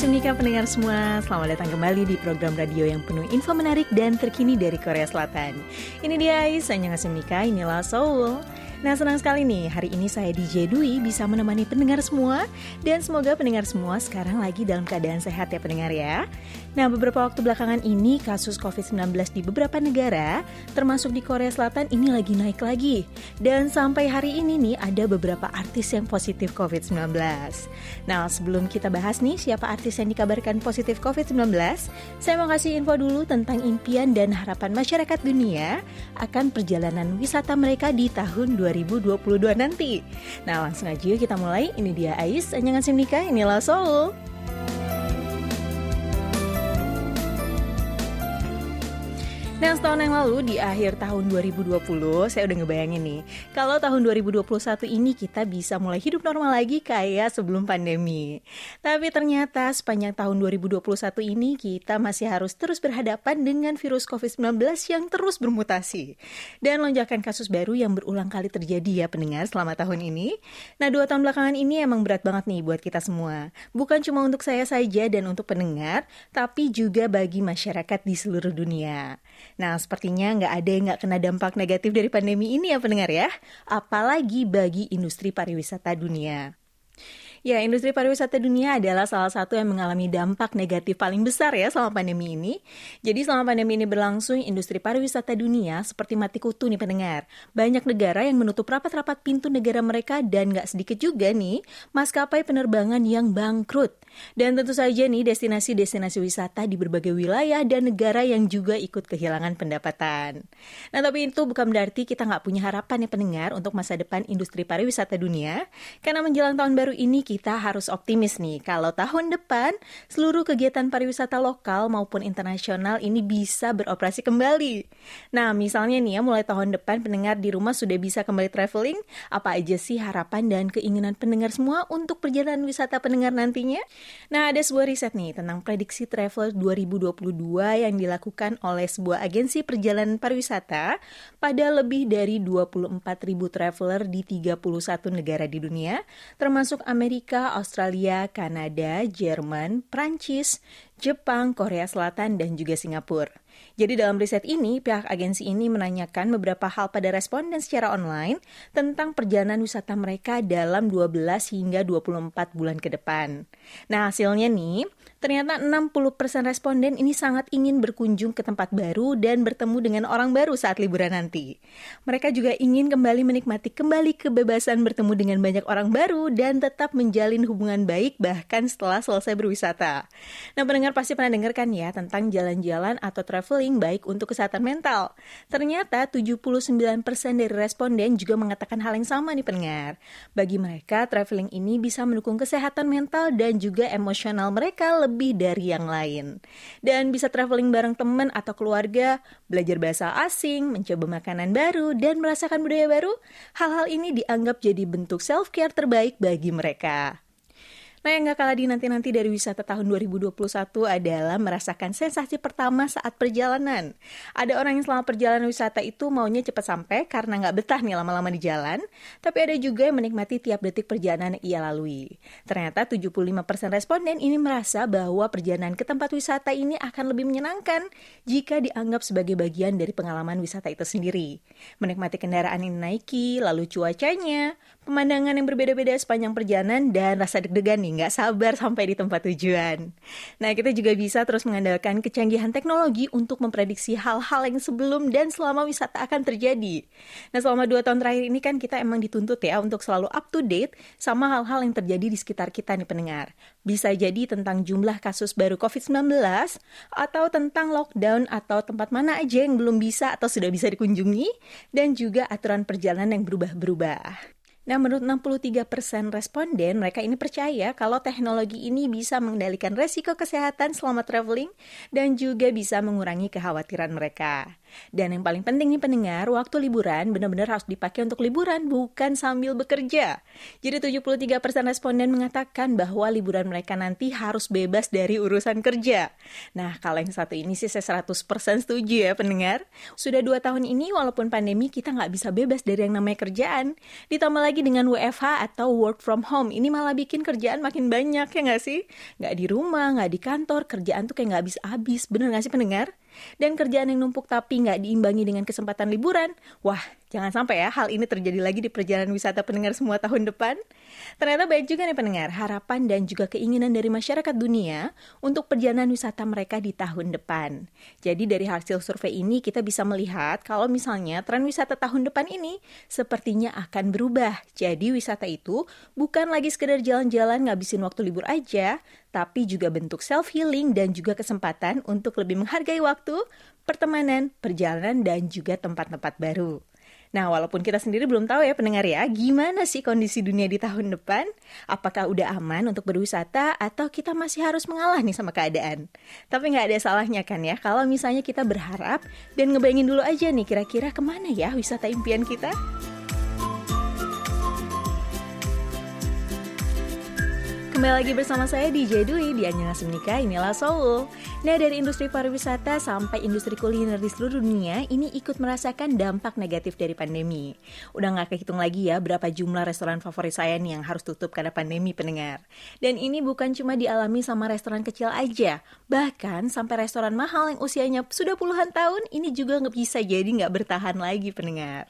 Annyeonghaseyo pendengar semua, selamat datang kembali di program radio yang penuh info menarik dan terkini dari Korea Selatan. Ini dia Ais, Annyeonghaseyo inilah Seoul. Nah senang sekali nih hari ini saya DJ Dwi bisa menemani pendengar semua dan semoga pendengar semua sekarang lagi dalam keadaan sehat ya pendengar ya. Nah beberapa waktu belakangan ini kasus COVID-19 di beberapa negara termasuk di Korea Selatan ini lagi naik lagi dan sampai hari ini nih ada beberapa artis yang positif COVID-19. Nah sebelum kita bahas nih siapa artis yang dikabarkan positif COVID-19, saya mau kasih info dulu tentang impian dan harapan masyarakat dunia akan perjalanan wisata mereka di tahun 2020 2022 nanti. Nah langsung aja kita mulai. Ini dia Ais, Annyeonghaseyo Nika, inilah Seoul. Nah, setahun yang lalu di akhir tahun 2020, saya udah ngebayangin nih, kalau tahun 2021 ini kita bisa mulai hidup normal lagi kayak sebelum pandemi. Tapi ternyata sepanjang tahun 2021 ini kita masih harus terus berhadapan dengan virus COVID-19 yang terus bermutasi. Dan lonjakan kasus baru yang berulang kali terjadi ya pendengar selama tahun ini. Nah, dua tahun belakangan ini emang berat banget nih buat kita semua. Bukan cuma untuk saya saja dan untuk pendengar, tapi juga bagi masyarakat di seluruh dunia. Nah, sepertinya nggak ada yang nggak kena dampak negatif dari pandemi ini ya pendengar ya. Apalagi bagi industri pariwisata dunia. Ya, industri pariwisata dunia adalah salah satu yang mengalami dampak negatif paling besar ya selama pandemi ini. Jadi selama pandemi ini berlangsung, industri pariwisata dunia seperti mati kutu nih pendengar. Banyak negara yang menutup rapat-rapat pintu negara mereka dan nggak sedikit juga nih maskapai penerbangan yang bangkrut. Dan tentu saja nih destinasi-destinasi wisata di berbagai wilayah dan negara yang juga ikut kehilangan pendapatan. Nah tapi itu bukan berarti kita nggak punya harapan ya pendengar untuk masa depan industri pariwisata dunia. Karena menjelang tahun baru ini kita harus optimis nih kalau tahun depan seluruh kegiatan pariwisata lokal maupun internasional ini bisa beroperasi kembali. Nah misalnya nih ya mulai tahun depan pendengar di rumah sudah bisa kembali traveling. Apa aja sih harapan dan keinginan pendengar semua untuk perjalanan wisata pendengar nantinya? Nah, ada sebuah riset nih tentang prediksi travel 2022 yang dilakukan oleh sebuah agensi perjalanan pariwisata pada lebih dari 24 ribu traveler di 31 negara di dunia, termasuk Amerika, Australia, Kanada, Jerman, Prancis, Jepang, Korea Selatan, dan juga Singapura. Jadi dalam riset ini, pihak agensi ini menanyakan beberapa hal pada responden secara online tentang perjalanan wisata mereka dalam 12 hingga 24 bulan ke depan. Nah hasilnya nih, Ternyata 60% responden ini sangat ingin berkunjung ke tempat baru dan bertemu dengan orang baru saat liburan nanti. Mereka juga ingin kembali menikmati kembali kebebasan bertemu dengan banyak orang baru dan tetap menjalin hubungan baik bahkan setelah selesai berwisata. Nah, pendengar pasti pernah dengar kan ya tentang jalan-jalan atau traveling baik untuk kesehatan mental. Ternyata 79% dari responden juga mengatakan hal yang sama nih pendengar. Bagi mereka, traveling ini bisa mendukung kesehatan mental dan juga emosional mereka lebih dari yang lain. Dan bisa traveling bareng teman atau keluarga, belajar bahasa asing, mencoba makanan baru, dan merasakan budaya baru, hal-hal ini dianggap jadi bentuk self-care terbaik bagi mereka. Nah yang gak kalah di nanti-nanti dari wisata tahun 2021 adalah merasakan sensasi pertama saat perjalanan. Ada orang yang selama perjalanan wisata itu maunya cepat sampai karena nggak betah nih lama-lama di jalan, tapi ada juga yang menikmati tiap detik perjalanan ia lalui. Ternyata 75% responden ini merasa bahwa perjalanan ke tempat wisata ini akan lebih menyenangkan jika dianggap sebagai bagian dari pengalaman wisata itu sendiri. Menikmati kendaraan yang naiki, lalu cuacanya, pemandangan yang berbeda-beda sepanjang perjalanan, dan rasa deg-degan nih nggak sabar sampai di tempat tujuan. Nah, kita juga bisa terus mengandalkan kecanggihan teknologi untuk memprediksi hal-hal yang sebelum dan selama wisata akan terjadi. Nah, selama dua tahun terakhir ini kan kita emang dituntut ya untuk selalu up to date sama hal-hal yang terjadi di sekitar kita nih pendengar. Bisa jadi tentang jumlah kasus baru COVID-19 atau tentang lockdown atau tempat mana aja yang belum bisa atau sudah bisa dikunjungi dan juga aturan perjalanan yang berubah-berubah. Nah, menurut 63% responden, mereka ini percaya kalau teknologi ini bisa mengendalikan resiko kesehatan selama traveling dan juga bisa mengurangi kekhawatiran mereka. Dan yang paling penting nih pendengar, waktu liburan benar-benar harus dipakai untuk liburan, bukan sambil bekerja. Jadi 73% responden mengatakan bahwa liburan mereka nanti harus bebas dari urusan kerja. Nah, kalau yang satu ini sih saya 100% setuju ya pendengar. Sudah dua tahun ini walaupun pandemi kita nggak bisa bebas dari yang namanya kerjaan. Ditambah Apalagi dengan WFH atau work from home, ini malah bikin kerjaan makin banyak ya nggak sih? Nggak di rumah, nggak di kantor, kerjaan tuh kayak nggak habis-habis. Bener nggak sih pendengar? Dan kerjaan yang numpuk tapi nggak diimbangi dengan kesempatan liburan. Wah, jangan sampai ya hal ini terjadi lagi di perjalanan wisata pendengar semua tahun depan. Ternyata baik juga nih pendengar, harapan dan juga keinginan dari masyarakat dunia untuk perjalanan wisata mereka di tahun depan. Jadi dari hasil survei ini kita bisa melihat kalau misalnya tren wisata tahun depan ini sepertinya akan berubah. Jadi wisata itu bukan lagi sekedar jalan-jalan ngabisin waktu libur aja, tapi juga bentuk self-healing dan juga kesempatan untuk lebih menghargai waktu, pertemanan, perjalanan, dan juga tempat-tempat baru. Nah, walaupun kita sendiri belum tahu ya pendengar ya, gimana sih kondisi dunia di tahun depan? Apakah udah aman untuk berwisata atau kita masih harus mengalah nih sama keadaan? Tapi nggak ada salahnya kan ya, kalau misalnya kita berharap dan ngebayangin dulu aja nih kira-kira ke mana ya wisata impian kita? Kembali lagi bersama saya DJ Dwi di Anjana Semnika, inilah Seoul. Nah dari industri pariwisata sampai industri kuliner di seluruh dunia, ini ikut merasakan dampak negatif dari pandemi. Udah nggak kehitung lagi ya berapa jumlah restoran favorit saya nih yang harus tutup karena pandemi pendengar. Dan ini bukan cuma dialami sama restoran kecil aja, bahkan sampai restoran mahal yang usianya sudah puluhan tahun, ini juga nggak bisa jadi nggak bertahan lagi pendengar.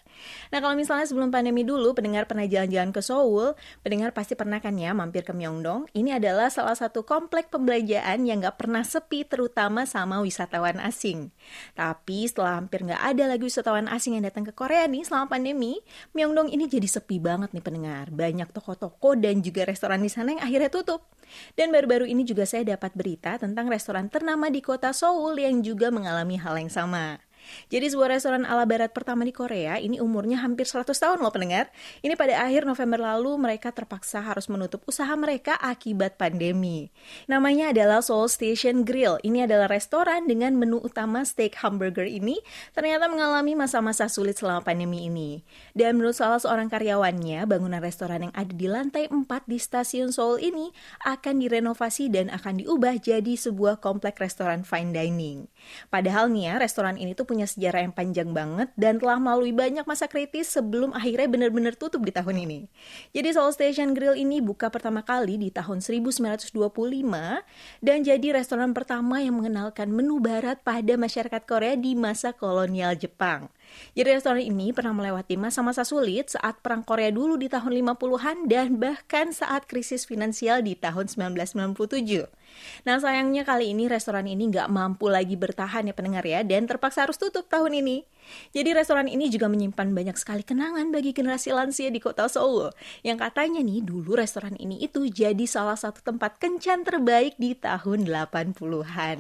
Nah kalau misalnya sebelum pandemi dulu, pendengar pernah jalan-jalan ke Seoul, pendengar pasti pernah kan ya mampir ke Myeongdong, ini adalah salah satu komplek pembelanjaan yang nggak pernah sepi terutama sama wisatawan asing. Tapi setelah hampir nggak ada lagi wisatawan asing yang datang ke Korea nih selama pandemi, Myeongdong ini jadi sepi banget nih pendengar. Banyak toko-toko dan juga restoran di sana yang akhirnya tutup. Dan baru-baru ini juga saya dapat berita tentang restoran ternama di kota Seoul yang juga mengalami hal yang sama. Jadi sebuah restoran ala barat pertama di Korea ini umurnya hampir 100 tahun loh pendengar. Ini pada akhir November lalu mereka terpaksa harus menutup usaha mereka akibat pandemi. Namanya adalah Seoul Station Grill. Ini adalah restoran dengan menu utama steak hamburger ini ternyata mengalami masa-masa sulit selama pandemi ini. Dan menurut salah seorang karyawannya, bangunan restoran yang ada di lantai 4 di stasiun Seoul ini akan direnovasi dan akan diubah jadi sebuah komplek restoran fine dining. Padahal nih ya, restoran ini tuh punya punya sejarah yang panjang banget dan telah melalui banyak masa kritis sebelum akhirnya benar-benar tutup di tahun ini. Jadi Seoul Station Grill ini buka pertama kali di tahun 1925 dan jadi restoran pertama yang mengenalkan menu barat pada masyarakat Korea di masa kolonial Jepang. Jadi restoran ini pernah melewati masa-masa sulit saat perang Korea dulu di tahun 50-an dan bahkan saat krisis finansial di tahun 1997. Nah sayangnya kali ini restoran ini nggak mampu lagi bertahan ya pendengar ya dan terpaksa harus tutup tahun ini. Jadi restoran ini juga menyimpan banyak sekali kenangan bagi generasi lansia di kota Seoul. Yang katanya nih dulu restoran ini itu jadi salah satu tempat kencan terbaik di tahun 80-an.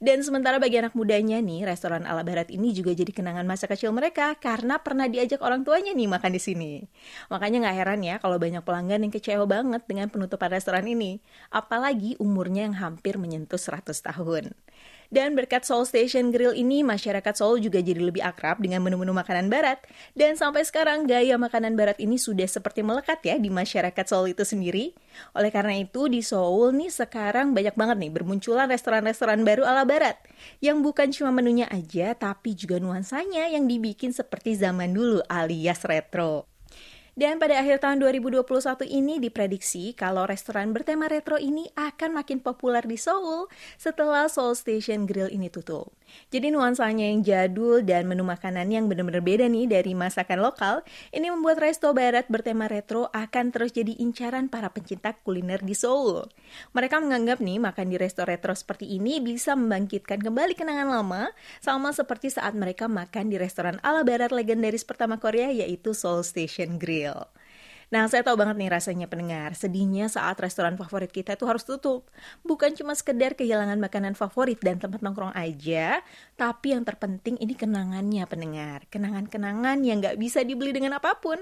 Dan sementara bagi anak mudanya nih, restoran ala barat ini juga jadi kenangan masa kecil mereka karena pernah diajak orang tuanya nih makan di sini. Makanya nggak heran ya kalau banyak pelanggan yang kecewa banget dengan penutupan restoran ini. Apalagi umurnya yang hampir menyentuh 100 tahun. Dan berkat Seoul Station Grill ini, masyarakat Seoul juga jadi lebih akrab dengan menu-menu makanan barat. Dan sampai sekarang gaya makanan barat ini sudah seperti melekat ya di masyarakat Seoul itu sendiri. Oleh karena itu di Seoul nih sekarang banyak banget nih bermunculan restoran-restoran baru ala barat. Yang bukan cuma menunya aja, tapi juga nuansanya yang dibikin seperti zaman dulu alias retro. Dan pada akhir tahun 2021 ini diprediksi kalau restoran bertema retro ini akan makin populer di Seoul setelah Seoul Station Grill ini tutup. Jadi nuansanya yang jadul dan menu makanan yang benar-benar beda nih dari masakan lokal, ini membuat resto barat bertema retro akan terus jadi incaran para pencinta kuliner di Seoul. Mereka menganggap nih makan di resto retro seperti ini bisa membangkitkan kembali kenangan lama, sama seperti saat mereka makan di restoran ala barat legendaris pertama Korea yaitu Seoul Station Grill. Nah, saya tahu banget nih rasanya pendengar, sedihnya saat restoran favorit kita itu harus tutup. Bukan cuma sekedar kehilangan makanan favorit dan tempat nongkrong aja, tapi yang terpenting ini kenangannya pendengar. Kenangan-kenangan yang nggak bisa dibeli dengan apa pun.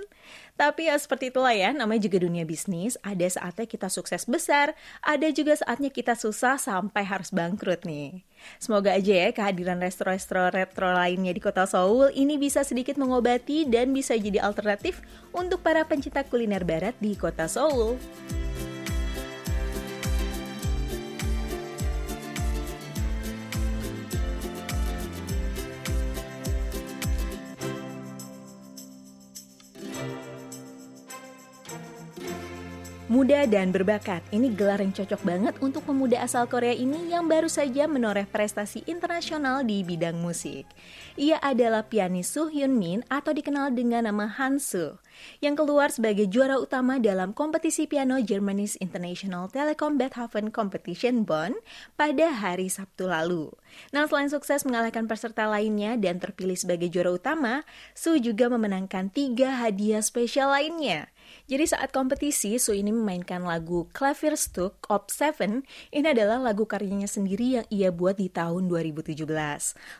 Tapi ya seperti itulah ya, namanya juga dunia bisnis. Ada saatnya kita sukses besar, ada juga saatnya kita susah sampai harus bangkrut nih. Semoga aja ya kehadiran resto-resto retro lainnya di kota Seoul ini bisa sedikit mengobati dan bisa jadi alternatif untuk para pencinta kuliner barat di kota Seoul. Muda dan berbakat, ini gelar yang cocok banget untuk pemuda asal Korea ini yang baru saja menoreh prestasi internasional di bidang musik. Ia adalah pianis Soo Hyun Min atau dikenal dengan nama Han Soo, yang keluar sebagai juara utama dalam kompetisi piano Germany's International Telecom Beethoven Competition Bonn pada hari Sabtu lalu. Nah, selain sukses mengalahkan peserta lainnya dan terpilih sebagai juara utama, Soo juga memenangkan tiga hadiah spesial lainnya. Jadi saat kompetisi, Su ini memainkan lagu Stuck Op 7. Ini adalah lagu karyanya sendiri yang ia buat di tahun 2017.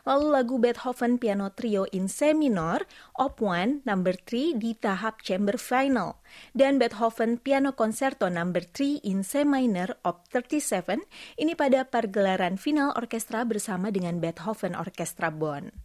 Lalu lagu Beethoven Piano Trio in C minor, Op 1, number 3 di tahap chamber final. Dan Beethoven Piano Concerto number 3 in C minor, Op 37, ini pada pergelaran final orkestra bersama dengan Beethoven Orkestra Bonn.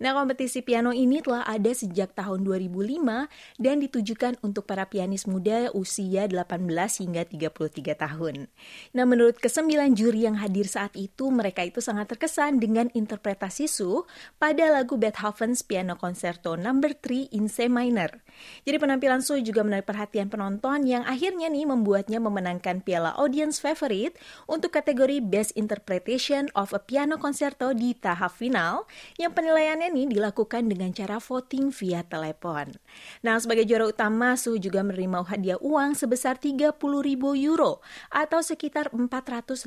Nah, kompetisi piano ini telah ada sejak tahun 2005 dan ditujukan untuk para pianis muda usia 18 hingga 33 tahun. Nah, menurut kesembilan juri yang hadir saat itu, mereka itu sangat terkesan dengan interpretasi Su pada lagu Beethoven's Piano Concerto Number 3 in C minor. Jadi penampilan Su juga menarik perhatian penonton yang akhirnya nih membuatnya memenangkan piala Audience Favorite untuk kategori Best Interpretation of a Piano Concerto di tahap final yang penilaiannya ini dilakukan dengan cara voting via telepon. Nah, sebagai juara utama, Su juga menerima hadiah uang sebesar 30 ribu euro atau sekitar 486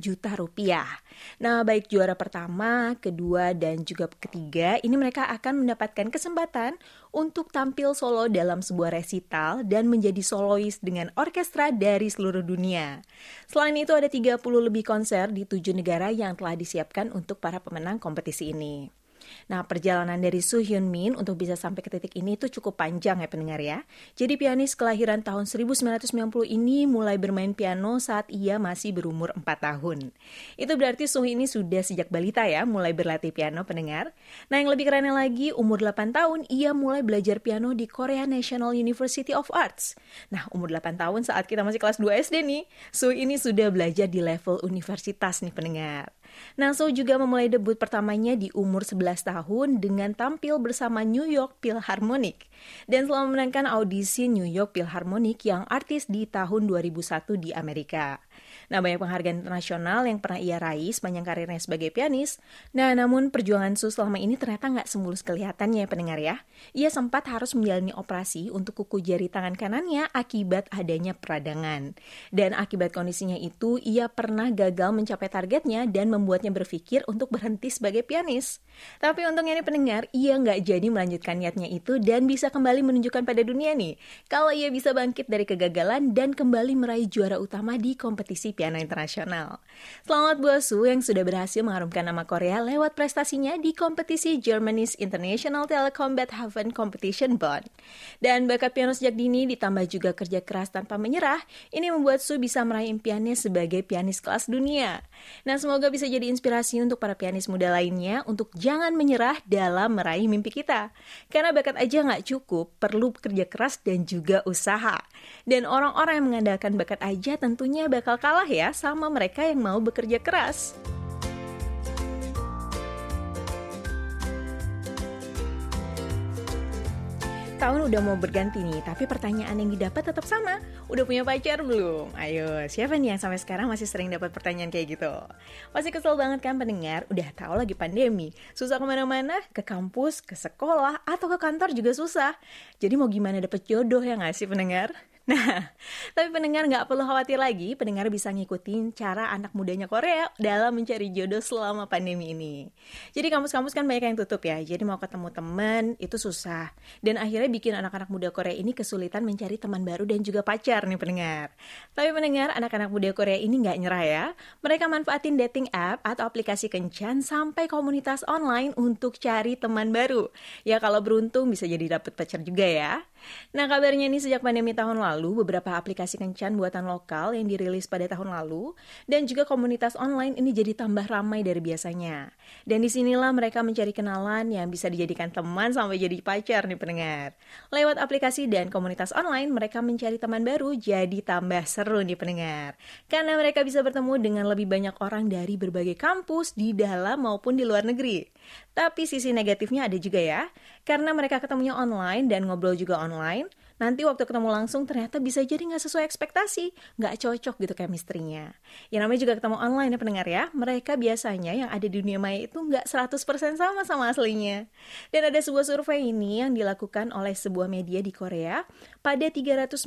juta rupiah. Nah, baik juara pertama, kedua, dan juga ketiga, ini mereka akan mendapatkan kesempatan untuk tampil solo dalam sebuah resital dan menjadi solois dengan orkestra dari seluruh dunia. Selain itu ada 30 lebih konser di tujuh negara yang telah disiapkan untuk para pemenang kompetisi ini. Nah, perjalanan dari Soo Hyun Min untuk bisa sampai ke titik ini itu cukup panjang ya pendengar ya. Jadi pianis kelahiran tahun 1990 ini mulai bermain piano saat ia masih berumur 4 tahun. Itu berarti Soo ini sudah sejak balita ya mulai berlatih piano pendengar. Nah, yang lebih kerennya lagi, umur 8 tahun ia mulai belajar piano di Korea National University of Arts. Nah, umur 8 tahun saat kita masih kelas 2 SD nih, Soo ini sudah belajar di level universitas nih pendengar. Naso juga memulai debut pertamanya di umur 11 tahun dengan tampil bersama New York Philharmonic dan telah memenangkan audisi New York Philharmonic yang artis di tahun 2001 di Amerika. Nah, banyak penghargaan internasional yang pernah ia raih sepanjang karirnya sebagai pianis. Nah, namun perjuangan Su selama ini ternyata nggak semulus kelihatannya ya pendengar ya. Ia sempat harus menjalani operasi untuk kuku jari tangan kanannya akibat adanya peradangan. Dan akibat kondisinya itu, ia pernah gagal mencapai targetnya dan membuatnya berpikir untuk berhenti sebagai pianis. Tapi untungnya nih pendengar, ia nggak jadi melanjutkan niatnya itu dan bisa kembali menunjukkan pada dunia nih kalau ia bisa bangkit dari kegagalan dan kembali meraih juara utama di kompetisi piano internasional. Selamat buat Su yang sudah berhasil mengharumkan nama Korea lewat prestasinya di kompetisi Germany's International Telecom Beethoven Competition Bonn. Dan bakat piano sejak dini ditambah juga kerja keras tanpa menyerah, ini membuat Su bisa meraih impiannya sebagai pianis kelas dunia. Nah, semoga bisa jadi inspirasi untuk para pianis muda lainnya untuk jangan menyerah dalam meraih mimpi kita. Karena bakat aja nggak cukup, perlu kerja keras dan juga usaha. Dan orang-orang yang mengandalkan bakat aja tentunya bakal kalah ya sama mereka yang mau bekerja keras. tahun udah mau berganti nih, tapi pertanyaan yang didapat tetap sama. Udah punya pacar belum? Ayo, siapa nih yang sampai sekarang masih sering dapat pertanyaan kayak gitu? Pasti kesel banget kan pendengar? Udah tahu lagi pandemi, susah ke mana-mana, ke kampus, ke sekolah, atau ke kantor juga susah. Jadi mau gimana dapet jodoh ya nggak sih pendengar? Nah, tapi pendengar nggak perlu khawatir lagi, pendengar bisa ngikutin cara anak mudanya Korea dalam mencari jodoh selama pandemi ini. Jadi kampus-kampus kan banyak yang tutup ya, jadi mau ketemu teman itu susah. Dan akhirnya bikin anak-anak muda Korea ini kesulitan mencari teman baru dan juga pacar nih pendengar. Tapi pendengar, anak-anak muda Korea ini nggak nyerah ya. Mereka manfaatin dating app atau aplikasi kencan sampai komunitas online untuk cari teman baru. Ya kalau beruntung bisa jadi dapet pacar juga ya. Nah kabarnya ini sejak pandemi tahun lalu, beberapa aplikasi kencan buatan lokal yang dirilis pada tahun lalu, dan juga komunitas online ini jadi tambah ramai dari biasanya. Dan di sinilah mereka mencari kenalan yang bisa dijadikan teman sampai jadi pacar nih pendengar. Lewat aplikasi dan komunitas online, mereka mencari teman baru jadi tambah seru nih pendengar. Karena mereka bisa bertemu dengan lebih banyak orang dari berbagai kampus di dalam maupun di luar negeri. Tapi sisi negatifnya ada juga ya, karena mereka ketemunya online dan ngobrol juga online, Nanti waktu ketemu langsung ternyata bisa jadi nggak sesuai ekspektasi, nggak cocok gitu chemistry-nya. Yang namanya juga ketemu online ya pendengar ya, mereka biasanya yang ada di dunia maya itu nggak 100% sama sama aslinya. Dan ada sebuah survei ini yang dilakukan oleh sebuah media di Korea pada 395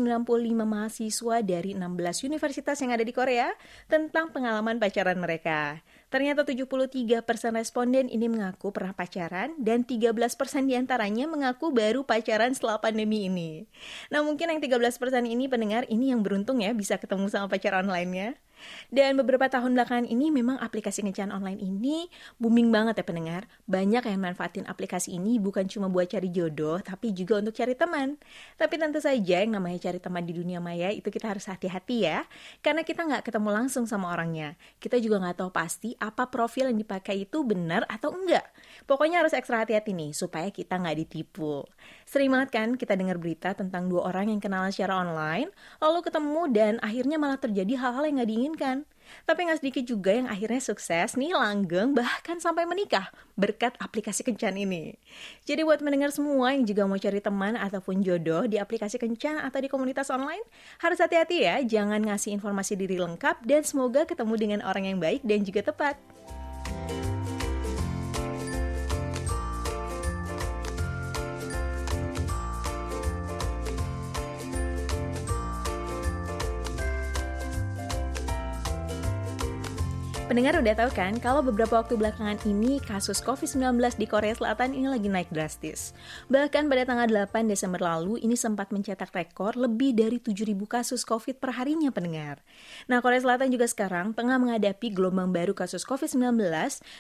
mahasiswa dari 16 universitas yang ada di Korea tentang pengalaman pacaran mereka. Ternyata 73% responden ini mengaku pernah pacaran dan 13% di antaranya mengaku baru pacaran setelah pandemi ini. Nah mungkin yang 13% ini pendengar ini yang beruntung ya bisa ketemu sama pacar online-nya. Dan beberapa tahun belakangan ini memang aplikasi kencan online ini booming banget ya pendengar. Banyak yang manfaatin aplikasi ini bukan cuma buat cari jodoh, tapi juga untuk cari teman. Tapi tentu saja yang namanya cari teman di dunia maya itu kita harus hati-hati ya. Karena kita nggak ketemu langsung sama orangnya. Kita juga nggak tahu pasti apa profil yang dipakai itu benar atau enggak. Pokoknya harus ekstra hati-hati nih supaya kita nggak ditipu. Sering banget kan kita dengar berita tentang dua orang yang kenalan secara online, lalu ketemu dan akhirnya malah terjadi hal-hal yang nggak diinginkan. Tapi nggak sedikit juga yang akhirnya sukses nih langgeng bahkan sampai menikah berkat aplikasi Kencan ini. Jadi buat mendengar semua yang juga mau cari teman ataupun jodoh di aplikasi Kencan atau di komunitas online, harus hati-hati ya, jangan ngasih informasi diri lengkap dan semoga ketemu dengan orang yang baik dan juga tepat. Pendengar udah tahu kan kalau beberapa waktu belakangan ini kasus COVID-19 di Korea Selatan ini lagi naik drastis. Bahkan pada tanggal 8 Desember lalu ini sempat mencetak rekor lebih dari 7.000 kasus COVID per harinya pendengar. Nah Korea Selatan juga sekarang tengah menghadapi gelombang baru kasus COVID-19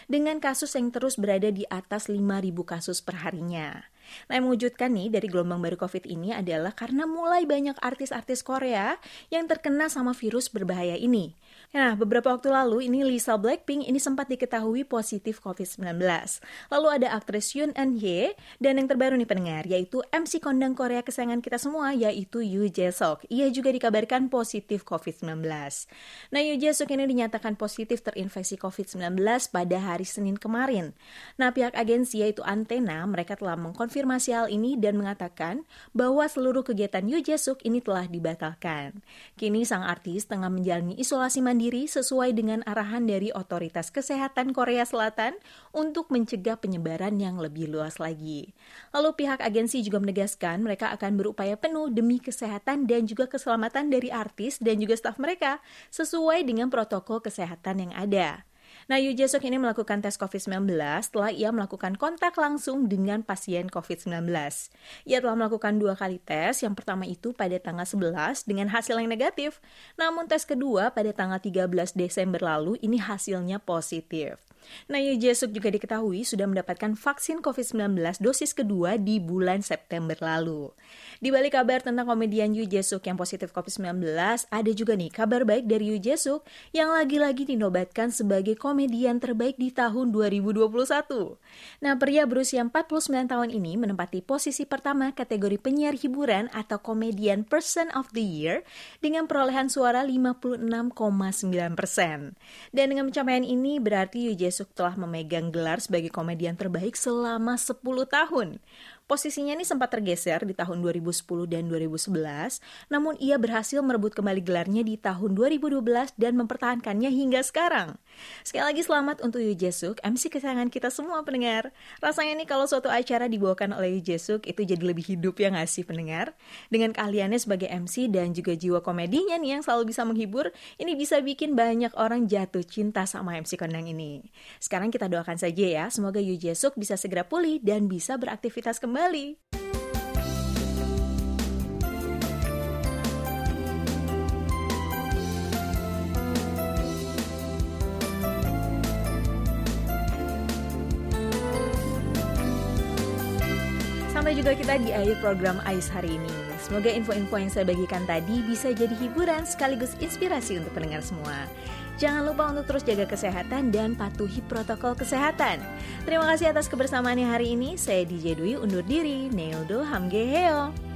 dengan kasus yang terus berada di atas 5.000 kasus per harinya. Nah, yang mewujudkan nih dari gelombang baru COVID ini adalah karena mulai banyak artis-artis Korea yang terkena sama virus berbahaya ini. Nah, beberapa waktu lalu ini Lisa Blackpink ini sempat diketahui positif COVID-19. Lalu ada aktris Yoon Eun Hye dan yang terbaru nih pendengar yaitu MC kondang Korea kesayangan kita semua yaitu Yoo Jae Sok. Ia juga dikabarkan positif COVID-19. Nah, Yoo Jae Sok ini dinyatakan positif terinfeksi COVID-19 pada hari Senin kemarin. Nah, pihak agensi yaitu Antena mereka telah mengkonfirmasi hal ini dan mengatakan bahwa seluruh kegiatan Yoo Jae Suk ini telah dibatalkan. Kini sang artis tengah menjalani isolasi mandiri sesuai dengan arahan dari otoritas kesehatan Korea Selatan untuk mencegah penyebaran yang lebih luas lagi. Lalu pihak agensi juga menegaskan mereka akan berupaya penuh demi kesehatan dan juga keselamatan dari artis dan juga staf mereka sesuai dengan protokol kesehatan yang ada. Nah, Yu Jesok ini melakukan tes COVID-19 setelah ia melakukan kontak langsung dengan pasien COVID-19. Ia telah melakukan dua kali tes, yang pertama itu pada tanggal 11 dengan hasil yang negatif, namun tes kedua pada tanggal 13 Desember lalu ini hasilnya positif. Yu Jesuk juga diketahui sudah mendapatkan vaksin COVID-19 dosis kedua di bulan September lalu. Di balik kabar tentang komedian Yu Jesuk yang positif COVID-19, ada juga nih kabar baik dari Yu Jesuk yang lagi-lagi dinobatkan sebagai komedian terbaik di tahun 2021. Nah, pria berusia 49 tahun ini menempati posisi pertama kategori penyiar hiburan atau komedian Person of the Year dengan perolehan suara 56,9 persen. Dan dengan pencapaian ini berarti Yu Jesuk Suk telah memegang gelar sebagai komedian terbaik selama 10 tahun. Posisinya ini sempat tergeser di tahun 2010 dan 2011, namun ia berhasil merebut kembali gelarnya di tahun 2012 dan mempertahankannya hingga sekarang. Sekali lagi selamat untuk Yu Jesuk, MC kesayangan kita semua pendengar. Rasanya nih kalau suatu acara dibawakan oleh Yu Jesuk itu jadi lebih hidup ya nggak sih pendengar? Dengan keahliannya sebagai MC dan juga jiwa komedinya nih yang selalu bisa menghibur, ini bisa bikin banyak orang jatuh cinta sama MC kondang ini. Sekarang kita doakan saja ya, semoga Yu Jesuk bisa segera pulih dan bisa beraktivitas kembali kembali. Juga kita di akhir program AIS hari ini. Semoga info-info yang saya bagikan tadi bisa jadi hiburan sekaligus inspirasi untuk pendengar semua. Jangan lupa untuk terus jaga kesehatan dan patuhi protokol kesehatan. Terima kasih atas kebersamaannya hari ini. Saya DJ Dwi undur diri. Neildo Hamgeheo.